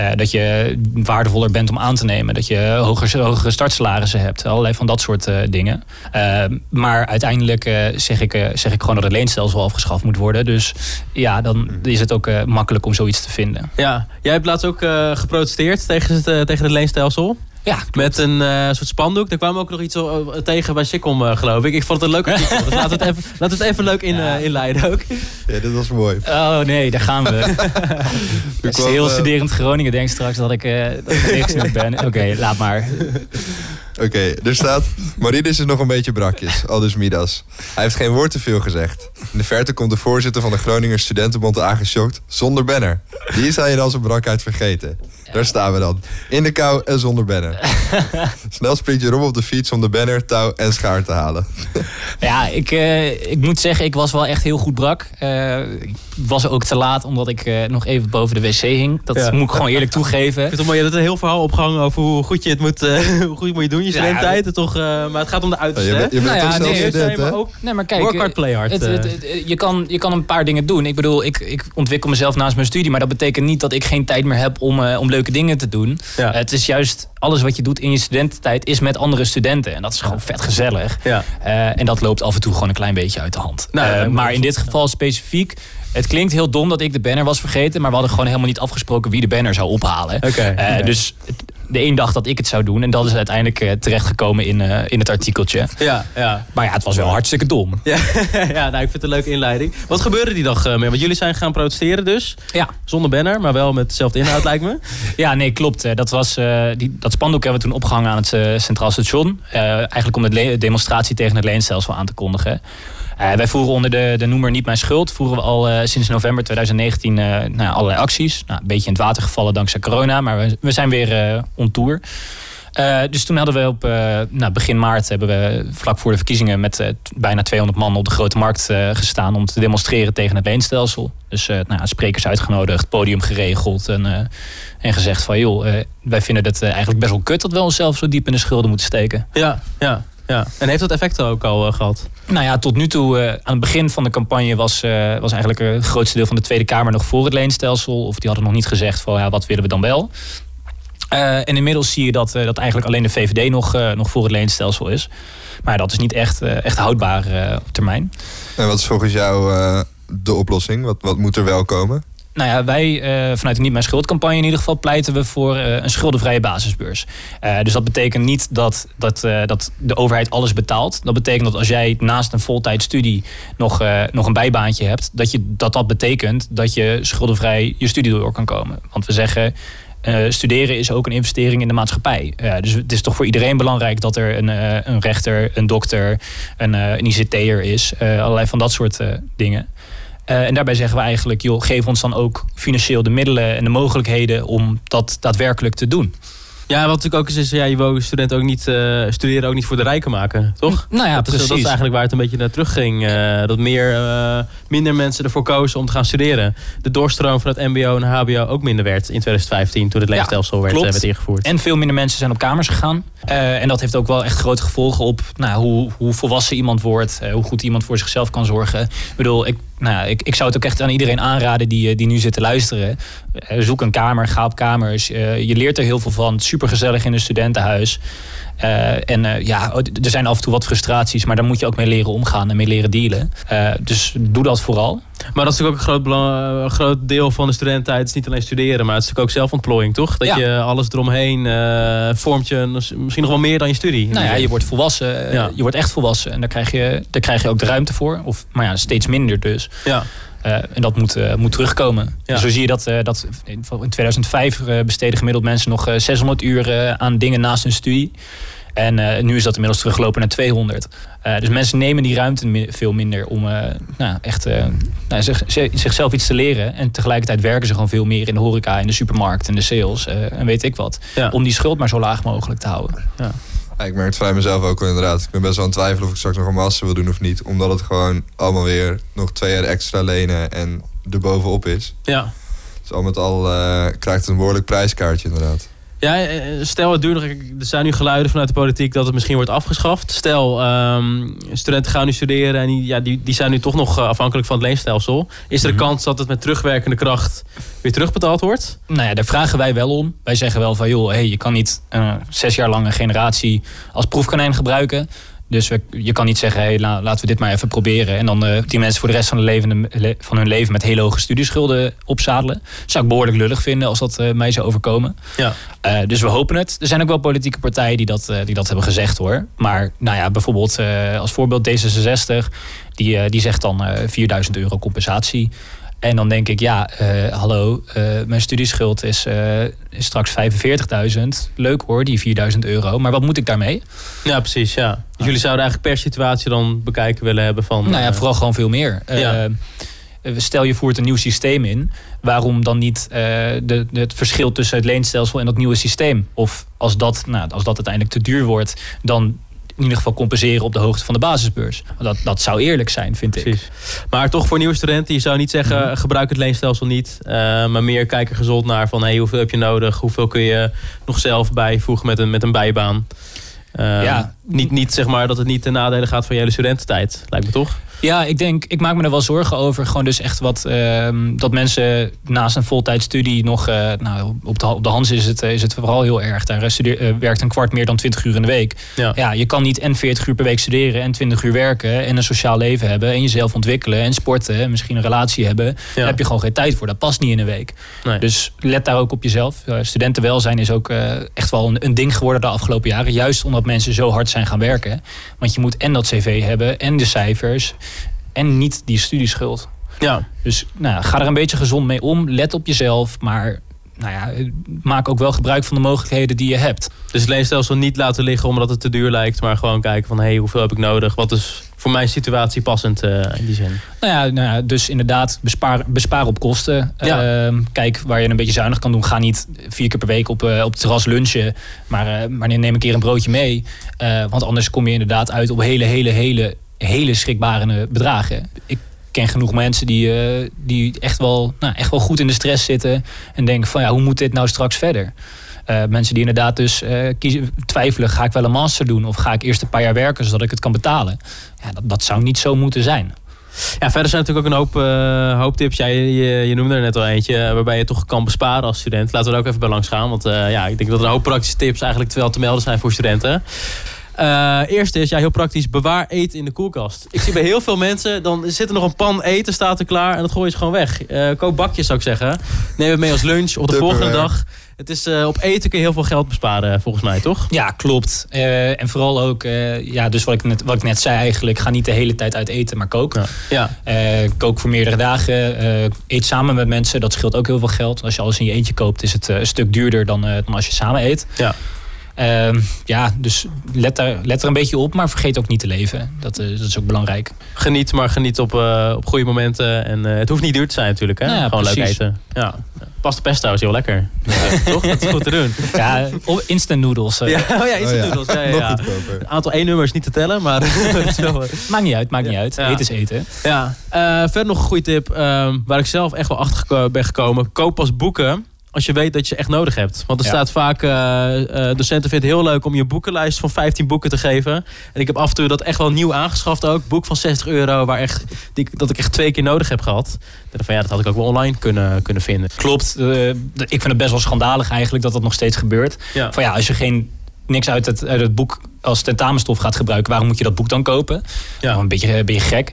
Uh, dat je waardevoller bent om aan te nemen. Dat je hoger, hogere startsalarissen hebt. Allerlei van dat soort uh, dingen. Uh, maar uiteindelijk zeg, ik, zeg ik gewoon dat het leenstelsel afgeschaft moet worden. Dus ja, dan is het ook makkelijk om zoiets te vinden. Ja, jij hebt laatst ook geprotesteerd tegen het, tegen het leenstelsel. Ja, Met een uh, soort spandoek. Daar kwam ook nog iets tegen bij Sikkom, uh, geloof ik. Ik vond het een leuk artikel. dus laten we het even, laten we het even leuk in, ja. uh, inleiden ook. Ja, dit was mooi. Oh nee, daar gaan we. Als heel studerend Groningen denkt straks dat ik, dat ik niks ben. Oké, okay, laat maar. Oké, okay, er staat... Maurides is nog een beetje brakjes, aldus Midas. Hij heeft geen woord te veel gezegd. In de verte komt de voorzitter van de Groninger Studentenbond aangeschokt... zonder banner. Die zou je dan zijn brakheid vergeten. Daar staan we dan. In de kou en zonder banner. Snel springt je Rob op de fiets om de banner, touw en schaar te halen. ja, ik, uh, ik moet zeggen, ik was wel echt heel goed brak. Uh, ik was ook te laat omdat ik uh, nog even boven de wc hing. Dat ja. moet ik gewoon eerlijk toegeven. Ik vind het, je hebt een heel verhaal opgehangen over hoe goed je het moet, hoe goed moet je doen. Je studententijd, ja, toch, maar het gaat om de uiterste. Ja, je, bent, je bent nou ja, nee, student, maar ook nee, maar kijk, work hard, play hard. Het, het, het, je, kan, je kan een paar dingen doen. Ik bedoel, ik, ik ontwikkel mezelf naast mijn studie. Maar dat betekent niet dat ik geen tijd meer heb om, om leuke dingen te doen. Ja. Het is juist alles wat je doet in je studententijd is met andere studenten. En dat is gewoon vet gezellig. Ja. Uh, en dat loopt af en toe gewoon een klein beetje uit de hand. Nou, uh, maar in dit geval specifiek. Het klinkt heel dom dat ik de banner was vergeten. Maar we hadden gewoon helemaal niet afgesproken wie de banner zou ophalen. Okay, uh, okay. Dus de een dacht dat ik het zou doen. En dat is uiteindelijk uh, terechtgekomen in, uh, in het artikeltje. Ja, ja. Maar ja, het was wel hartstikke dom. Ja, ja nou, ik vind het een leuke inleiding. Wat gebeurde die dag mee? Want jullie zijn gaan protesteren dus. Ja. Zonder banner, maar wel met dezelfde inhoud lijkt me. Ja, nee, klopt. Dat, was, die, dat spandoek hebben we toen opgehangen aan het Centraal Station. eigenlijk om de demonstratie tegen het leenstelsel aan te kondigen. Uh, wij voeren onder de, de noemer Niet Mijn Schuld. Voeren we al uh, sinds november 2019 uh, nou, allerlei acties. Nou, een beetje in het water gevallen dankzij corona. Maar we, we zijn weer on tour. dus toen hadden we op nou, begin maart hebben we vlak voor de verkiezingen met bijna 200 man op de grote markt gestaan om te demonstreren tegen het leenstelsel. Dus nou, sprekers uitgenodigd, podium geregeld en, en gezegd van joh, wij vinden het eigenlijk best wel kut dat we onszelf zo diep in de schulden moeten steken. Ja, ja. Ja. En heeft dat effect ook al uh, gehad? Nou ja, tot nu toe, uh, aan het begin van de campagne was, uh, was eigenlijk het grootste deel van de Tweede Kamer nog voor het leenstelsel. Of die hadden nog niet gezegd van ja, wat willen we dan wel. en inmiddels zie je dat, dat eigenlijk alleen de VVD nog, nog voor het leenstelsel is. Maar dat is niet echt, echt houdbaar op termijn. En wat is volgens jou de oplossing? Wat, wat moet er wel komen? Nou ja, wij uh, vanuit de Niet Mijn Schuldcampagne in ieder geval pleiten we voor uh, een schuldenvrije basisbeurs. Uh, dus dat betekent niet dat, dat, dat de overheid alles betaalt. Dat betekent dat als jij naast een voltijdstudie nog, nog een bijbaantje hebt, dat, je, dat dat betekent dat je schuldenvrij je studie door kan komen. Want we zeggen. studeren is ook een investering in de maatschappij. dus het is toch voor iedereen belangrijk dat er een, een rechter, een dokter, een, een ICT'er is. allerlei van dat soort dingen. Uh, en daarbij zeggen we eigenlijk, joh, geef ons dan ook financieel de middelen en de mogelijkheden om dat daadwerkelijk te doen. Ja, wat natuurlijk ook is, is ja, je wil studenten ook niet uh, studeren ook niet voor de rijken maken, toch? Nou ja, dat precies. Is, dat is eigenlijk waar het een beetje naar terug ging. Uh, dat meer, uh, minder mensen ervoor kozen om te gaan studeren. De doorstroom van het mbo en hbo ook minder werd in 2015 toen het leenstelsel werd, werd, ingevoerd. En veel minder mensen zijn op kamers gegaan. en dat heeft ook wel echt grote gevolgen op nou, hoe, hoe volwassen iemand wordt. hoe goed iemand voor zichzelf kan zorgen. Ik bedoel, ik nou, ik, ik zou het ook echt aan iedereen aanraden die, die nu zit te luisteren. zoek een kamer, ga op kamers. je leert er heel veel van. Super gezellig in een studentenhuis. Uh, en uh, ja, er zijn af en toe wat frustraties, maar daar moet je ook mee leren omgaan en mee leren dealen. Uh, dus doe dat vooral. Maar dat is natuurlijk ook een groot, een groot deel van de studententijd. Het is niet alleen studeren, maar het is natuurlijk ook zelfontplooiing, toch? Dat ja. je alles eromheen vormt je misschien nog wel meer dan je studie. Nou ja, je wordt volwassen. Ja. Je wordt echt volwassen. En daar krijg, je, daar krijg je ook de ruimte voor. Of, maar ja, steeds minder dus. Ja. Uh, en dat moet, uh, moet terugkomen. Ja. Zo zie je dat, uh, dat in 2005 besteden gemiddeld mensen nog 600 uur aan dingen naast hun studie. En nu is dat inmiddels teruggelopen naar 200. dus mensen nemen die ruimte veel minder om nou, echt nou, zich, zichzelf iets te leren. En tegelijkertijd werken ze gewoon veel meer in de horeca, in de supermarkt, in de sales en weet ik wat. Ja. Om die schuld maar zo laag mogelijk te houden. Ja. Ja, ik merk het vanuit mezelf ook wel inderdaad. Ik ben best wel aan het twijfelen of ik straks nog een master wil doen of niet. Omdat het gewoon allemaal weer nog twee jaar extra lenen en erbovenop is. Ja. Dus al met al uh, krijgt het een behoorlijk prijskaartje inderdaad. Ja, stel het duurt nog. Er zijn nu geluiden vanuit de politiek dat het misschien wordt afgeschaft. Stel, um, studenten gaan nu studeren en die, ja, die, die zijn nu toch nog afhankelijk van het leenstelsel. Is er een mm-hmm. kans dat het met terugwerkende kracht weer terugbetaald wordt? Nou ja, daar vragen wij wel om. Wij zeggen wel van joh, hey, je kan niet zes jaar lang een generatie als proefkonijn gebruiken. Dus we, je kan niet zeggen, hey, la, laten we dit maar even proberen. En dan uh, die mensen voor de rest van, de leven, van hun leven met hele hoge studieschulden opzadelen. Dat zou ik behoorlijk lullig vinden als dat uh, mij zou overkomen. Ja. Uh, dus we hopen het. Er zijn ook wel politieke partijen die dat, die dat hebben gezegd hoor. Maar nou ja, bijvoorbeeld als voorbeeld D66, die, die zegt dan 4000 euro compensatie. En dan denk ik, ja, uh, hallo, uh, mijn studieschuld is, uh, is straks 45.000. Leuk hoor, die 4.000 euro. Maar wat moet ik daarmee? Ja, precies, ja. Dus jullie zouden eigenlijk per situatie dan bekijken willen hebben van... Nou ja, vooral gewoon veel meer. Ja. Stel je voert een nieuw systeem in. Waarom dan niet de, de, het verschil tussen het leenstelsel en dat nieuwe systeem? Of als dat, nou, als dat uiteindelijk te duur wordt, dan in ieder geval compenseren op de hoogte van de basisbeurs. Dat, dat zou eerlijk zijn, vind Precies. ik. Maar toch voor nieuwe studenten, je zou niet zeggen, mm -hmm. gebruik het leenstelsel niet. Uh, maar meer kijken gezond naar van hey, hoeveel heb je nodig? Hoeveel kun je nog zelf bijvoegen met een, met een bijbaan? Uh, ja, niet, niet zeg maar dat het niet ten nadele gaat van je hele studententijd, lijkt me toch? Ja, ik denk, ik maak me er wel zorgen over. Gewoon dus echt wat, ehm, dat mensen naast een voltijdstudie nog, uh, nou, op de, op de Hans is het, is het vooral heel erg. Daar studeer, werkt een kwart meer dan 20 uur in de week. Ja. ja, je kan niet en 40 uur per week studeren en 20 uur werken en een sociaal leven hebben en jezelf ontwikkelen en sporten en misschien een relatie hebben. Daar heb je gewoon geen tijd voor. Dat past niet in een week. Nee. Dus let daar ook op jezelf. studentenwelzijn is ook echt wel een, een ding geworden de afgelopen jaren. Juist omdat mensen zo hard zijn gaan werken. Want je moet en dat cv hebben en de cijfers en niet die studieschuld. Ja. Dus nou, ga er een beetje gezond mee om. Let op jezelf, maar nou ja, maak ook wel gebruik van de mogelijkheden die je hebt. Dus het leenstelsel niet laten liggen omdat het te duur lijkt, maar gewoon kijken van hé, hey, hoeveel heb ik nodig? Wat is voor mijn situatie passend uh, in die zin? Nou ja, nou ja dus inderdaad, bespaar, bespaar op kosten. Ja. Uh, kijk waar je een beetje zuinig kan doen. Ga niet vier keer per week op, uh, op het terras lunchen, maar, uh, maar neem een keer een broodje mee. want anders kom je inderdaad uit op hele, hele, hele hele schrikbarende bedragen. Ik ken genoeg mensen die, die echt, wel, nou, echt wel goed in de stress zitten. En denken van ja, hoe moet dit nou straks verder? Uh, mensen die inderdaad dus uh, kiezen, twijfelen, ga ik wel een master doen? Of ga ik eerst een paar jaar werken zodat ik het kan betalen? Ja, dat, dat zou niet zo moeten zijn. Ja, verder zijn natuurlijk ook een hoop, hoop tips. Ja, je, noemde er net al eentje waarbij je toch kan besparen als student. Laten we er ook even bij langs gaan. Want ja, ik denk dat er een hoop praktische tips eigenlijk wel te melden zijn voor studenten. Uh, eerste is, ja, heel praktisch, bewaar eten in de koelkast. Ik zie bij heel veel mensen, dan zit er nog een pan eten, staat er klaar en dat gooi je gewoon weg. Uh, koop bakjes zou ik zeggen. Neem het mee als lunch of de volgende dag. Het is, uh, op eten kun je heel veel geld besparen, volgens mij, toch? Ja, klopt. en vooral ook, ja, dus wat ik, net, wat ik net zei eigenlijk, ga niet de hele tijd uit eten, maar kook. Ja. ja. kook voor meerdere dagen. eet samen met mensen, dat scheelt ook heel veel geld. Als je alles in je eentje koopt, is het een stuk duurder dan, dan als je samen eet. Ja. Uh, ja, dus let er, let er een beetje op, maar vergeet ook niet te leven. Dat, uh, dat is ook belangrijk. Geniet, maar geniet op, uh, op goede momenten. En uh, het hoeft niet duur te zijn natuurlijk. Hè? Nou ja, Gewoon precies. leuk eten. Ja. Pasta pesto is heel lekker. Ja, toch? Dat is goed te doen. Ja, instant noodles. Ja, oh ja, instant oh, noodles. Ja, ja, ja. Een aantal één-nummers niet te tellen, maar... maakt niet uit, maakt niet uit. Eten is eten. Ja. verder nog een goede tip, ehm, waar ik zelf echt wel achter ben gekomen. Koop pas boeken als je weet dat je echt nodig hebt. Want er staat vaak, uh, uh, docenten vinden het heel leuk om je boekenlijst van 15 boeken te geven. En ik heb af en toe dat echt wel nieuw aangeschaft ook. Boek van 60 euro, waar echt, die, dat ik echt twee keer nodig heb gehad. En van ja, dat had ik ook wel online kunnen, kunnen vinden. Klopt. Uh, ik vind het best wel schandalig eigenlijk dat dat nog steeds gebeurt. Van ja, als je geen niks uit het, uit het boek als tentamenstof gaat gebruiken, waarom moet je dat boek dan kopen? Ja. Nou, een beetje, een beetje gek.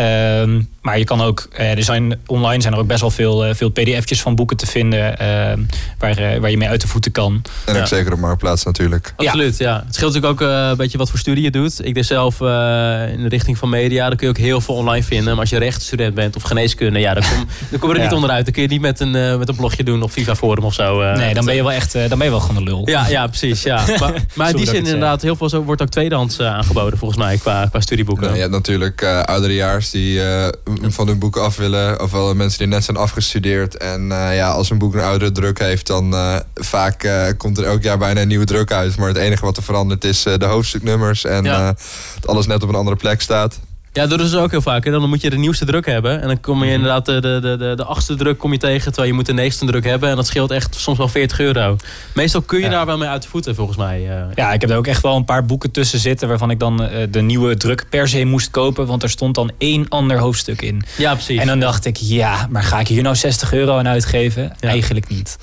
Um, maar je kan ook, eh, er zijn, online zijn er ook best wel veel, uh, veel pdf'tjes van boeken te vinden uh, waar, uh, waar je mee uit de voeten kan. En ook zeker op Marktplaats natuurlijk. Absoluut, ja. ja. Het scheelt natuurlijk ook een beetje wat voor studie je doet. Ik deed zelf in de richting van media, daar kun je ook heel veel online vinden. Maar als je rechtsstudent bent of geneeskunde, ja, dan kom, dan kom je er niet onderuit. Dan kun je niet met een, met een blogje doen of Viva Forum of zo. nee, dan ben je wel echt, dan ben je wel gewoon een lul. Ja, ja precies. Ja. maar, maar in die zin inderdaad, heel veel zo wordt ook tweedehands aangeboden volgens mij qua, qua studieboeken. Nou, je hebt natuurlijk ouderejaars die van hun boek af willen. Ofwel mensen die net zijn afgestudeerd. En uh, ja, als een boek een oudere druk heeft, dan uh, vaak komt er elk jaar bijna een nieuwe druk uit. Maar het enige wat er verandert is de hoofdstuknummers. En ja. dat alles net op een andere plek staat. Ja, dat is ook heel vaak. Hè. Dan moet je de nieuwste druk hebben. En dan kom je mhm. inderdaad de, de, de, de achtste druk kom je tegen. Terwijl je moet de negende druk hebben. En dat scheelt echt soms wel 40 euro. Meestal kun je daar wel mee uit de voeten, volgens mij. Eh. Ja, ik heb er ook echt wel een paar boeken tussen zitten... waarvan ik dan uh, de nieuwe druk per se moest kopen. Want er stond dan één ander hoofdstuk in. Ja, precies. En dan dacht ik, ja, maar ga ik hier nou 60 euro aan uitgeven? Eigenlijk niet.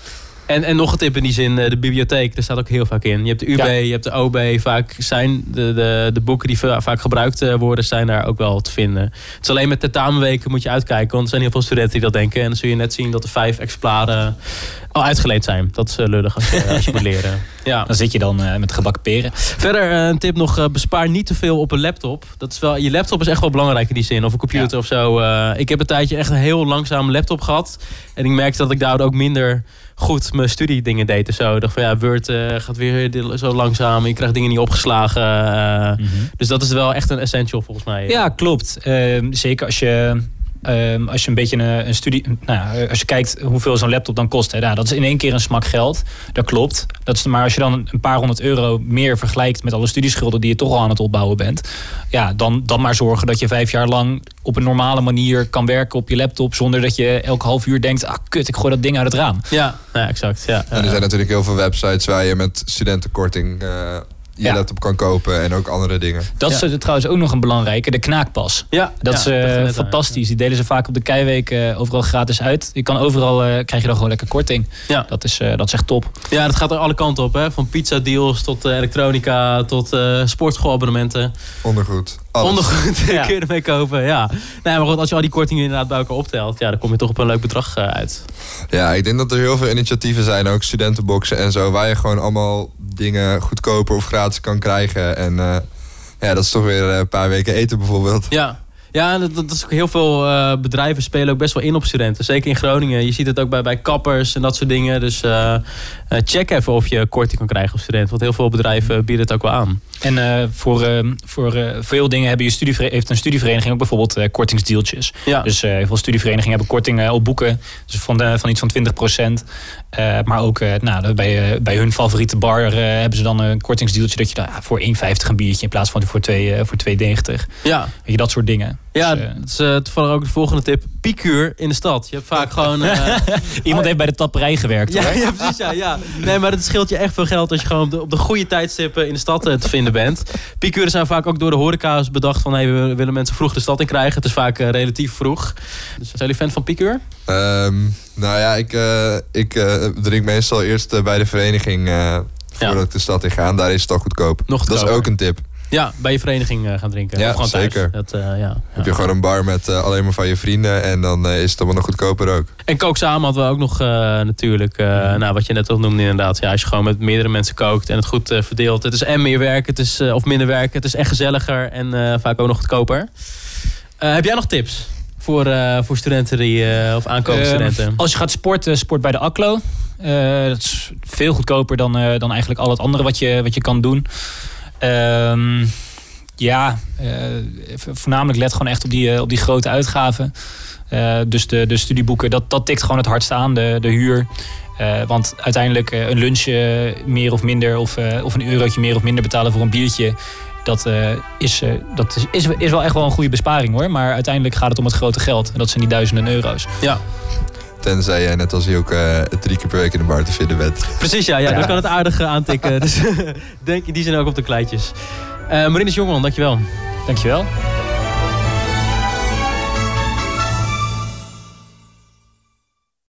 En, en nog een tip in die zin, eh, de bibliotheek, daar staat ook heel vaak in. Je hebt de UB, je hebt de OB. Vaak zijn de, de, de boeken die vaak gebruikt eh, worden, zijn daar ook wel te vinden. Het is alleen met tentamenweken moet je uitkijken. Want er zijn heel veel studenten die dat denken. En dan zul je net zien dat er vijf exemplaren al uitgeleend zijn. Dat is uh, lullig als je, als je moet leren. Ja. Dan zit je dan uh, met gebakken peren. Verder een tip nog, bespaar niet te veel op een laptop. Dat is wel, je laptop is echt wel belangrijk in die zin. Of een computer of zo. ik heb een tijdje echt een heel langzame laptop gehad. En ik merkte dat ik daar ook minder goed mijn studiedingen deed en zo. Ik dacht van ja, Word gaat weer zo langzaam. Je krijgt dingen niet opgeslagen. Uh, Dus dat is wel echt een essential volgens mij. Ja, klopt. Uh, zeker als je Um, als je een beetje een, een studie. Nou, als je kijkt hoeveel zo'n laptop dan kost. Hè, nou, dat is in één keer een smak geld. Dat klopt. Dat is, maar als je dan een paar honderd euro meer vergelijkt met alle studieschulden die je toch al aan het opbouwen bent. Ja, dan, dan maar zorgen dat je vijf jaar lang op een normale manier kan werken op je laptop. Zonder dat je elke half uur denkt: ah, kut, ik gooi dat ding uit het raam. Ja, ja exact. Ja. En er zijn natuurlijk heel veel websites waar je met studentenkorting. Uh, je Ja. laptop kan kopen en ook andere dingen. Dat is Ja. eh, trouwens ook nog een belangrijke, de knaakpas. Ja, Dat ja, is eh, aan, fantastisch. Die delen ze vaak op de Keiweek eh, overal gratis uit. Je kan overal, eh, krijg je dan gewoon lekker korting. Ja. Dat, is, eh, dat is echt top. Ja, dat gaat er alle kanten op. Hè? Van pizza deals tot eh, elektronica tot eh sportschoolabonnementen. Ondergoed. Alles. Ondergoed Ja. kun je ermee kopen. Ja. Nee, maar goed, als je al die kortingen inderdaad bij elkaar optelt, ja, dan kom je toch op een leuk bedrag eh, uit. Ja, ik denk dat er heel veel initiatieven zijn, ook studentenboxen en zo, waar je gewoon allemaal dingen goedkoper of gratis kan krijgen. En eh, ja, dat is toch weer eh, een paar weken eten bijvoorbeeld. Ja. Ja, dat, dat is ook heel veel eh, bedrijven spelen ook best wel in op studenten. Zeker in Groningen. Je ziet het ook bij, bij kappers en dat soort dingen. Dus eh, eh, check even of je korting kan krijgen op student. Want heel veel bedrijven bieden het ook wel aan. En voor, voor veel dingen hebben je studievere- heeft een studievereniging ook bijvoorbeeld kortingsdeeltjes. Ja. Dus heel veel studieverenigingen hebben kortingen op boeken. Dus van, van iets van 20% maar ook nou, bij, bij hun favoriete bar hebben ze dan een kortingsdeeltje dat je dan, ja, voor 1,50 een biertje in plaats van voor, twee, eh, voor 2,90. Weet ja. je, dat soort dingen. Ja, Dus, eh, dat is eh, toevallig ook de volgende tip. Piekuur in de stad. Je hebt vaak gewoon... eh, iemand heeft bij de tapperij gewerkt. Ja, hoor. ja, precies. Ja, ja. Nee, maar het scheelt je echt veel geld als je gewoon op de, op de goede tijdstippen in de stad te vinden bent. Piekuren zijn vaak ook door de horeca's bedacht van hey, we willen mensen vroeg de stad in krijgen. Het is vaak relatief vroeg. Dus zijn jullie fan van Piekuur? Ehm, nou ja, ik, eh, ik eh, drink meestal eerst bij de vereniging eh, voordat Ja. ik de stad in ga. En daar is het al goedkoop. Nog dat is ook een tip. Ja, bij je vereniging eh, gaan drinken. Ja, of gewoon thuis. zeker. Dat, eh, ja, Heb je ja. gewoon een bar met eh, alleen maar van je vrienden en dan eh, is het allemaal nog goedkoper ook. En kook samen hadden we ook nog eh, natuurlijk. eh, nou, wat je net al noemde inderdaad. Ja, als je gewoon met meerdere mensen kookt en het goed eh, verdeelt. Het is en meer werk, het is, eh, of minder werk. Het is echt gezelliger en eh, vaak ook nog goedkoper. Eh, heb jij nog tips voor, eh, voor studenten die, eh, of aankomende Eh, studenten? als je gaat sporten, sport bij de ACLO. Eh, dat is veel goedkoper dan, eh, dan eigenlijk al het andere wat je, wat je kan doen. Ehm, ja, eh, voornamelijk let gewoon echt op die, eh, op die grote uitgaven. Eh, dus de, de studieboeken, dat, dat tikt gewoon het hardst aan, de, de huur. Want uiteindelijk een lunchje meer of minder, of, of een eurotje meer of minder betalen voor een biertje. Dat, is, dat is, is wel echt wel een goede besparing hoor. Maar uiteindelijk gaat het om het grote geld. En dat zijn die duizenden euro's. Ja, Tenzij jij net als ook eh drie keer per week in de bar te vinden bent. precies. Ja, ja, Ja. dan kan het aardig eh, aantikken. dus denk in die zin ook op de kleitjes. Eh Marinus Jongman, dankjewel. Dankjewel.